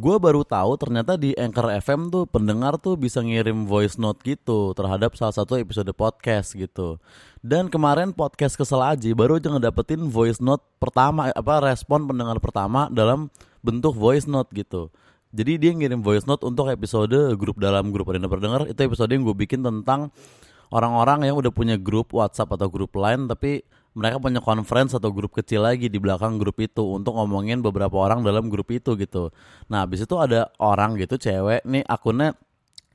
gue baru tahu ternyata di Anchor FM tuh pendengar tuh bisa ngirim voice note gitu terhadap salah satu episode podcast gitu. Dan kemarin podcast kesel aja baru aja ngedapetin voice note pertama apa respon pendengar pertama dalam bentuk voice note gitu. Jadi dia ngirim voice note untuk episode grup dalam grup Arena Pendengar itu episode yang gue bikin tentang orang-orang yang udah punya grup WhatsApp atau grup lain tapi mereka punya conference atau grup kecil lagi di belakang grup itu untuk ngomongin beberapa orang dalam grup itu gitu. Nah, habis itu ada orang gitu cewek nih akunnya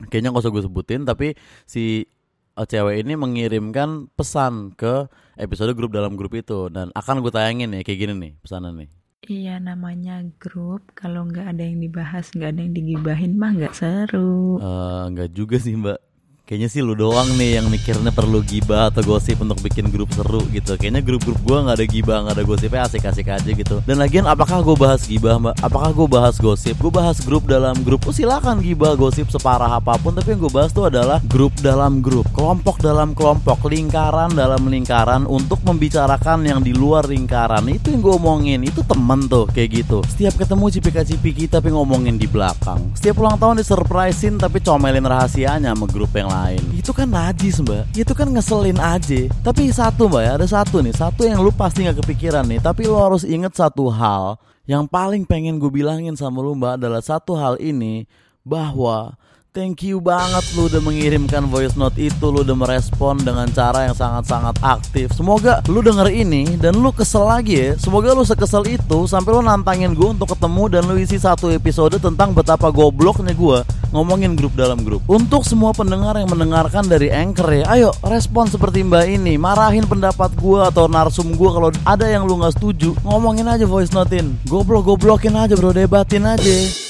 kayaknya gak usah gue sebutin tapi si uh, cewek ini mengirimkan pesan ke episode grup dalam grup itu dan akan gue tayangin ya kayak gini nih pesanan nih. Iya namanya grup kalau nggak ada yang dibahas nggak ada yang digibahin mah nggak seru. Uh, nggak juga sih mbak Kayaknya sih lu doang nih yang mikirnya perlu gibah atau gosip untuk bikin grup seru gitu. Kayaknya grup-grup gua nggak ada gibah, nggak ada gosipnya asik-asik aja gitu. Dan lagian apakah gue bahas gibah, mbak? Apakah gue bahas gosip? Gue bahas grup dalam grup. Oh, silakan gibah gosip separah apa pun. Tapi yang gue bahas tuh adalah grup dalam grup, kelompok dalam kelompok, lingkaran dalam lingkaran untuk membicarakan yang di luar lingkaran. Itu yang gue omongin. Itu temen tuh kayak gitu. Setiap ketemu cipika-cipiki tapi ngomongin di belakang. Setiap ulang tahun disurprisein tapi comelin rahasianya sama grup yang lain itu kan najis mbak. Itu kan ngeselin aja. Tapi satu mbak ya ada satu nih. Satu yang lu pasti nggak kepikiran nih. Tapi lu harus inget satu hal. Yang paling pengen gue bilangin sama lu mbak adalah satu hal ini bahwa Thank you banget lu udah mengirimkan voice note itu Lu udah merespon dengan cara yang sangat-sangat aktif. Semoga lu denger ini dan lu kesel lagi ya. Semoga lu sekesel itu sampai lu nantangin gue untuk ketemu Dan lu isi satu episode tentang betapa gobloknya gue Ngomongin grup dalam grup. Untuk semua pendengar yang mendengarkan dari Anchor ya Ayo respon seperti mbak ini. Marahin pendapat gue atau narsum gue Kalau ada yang lu gak setuju Ngomongin aja voice notein. Goblok-goblokin aja bro. Debatin aja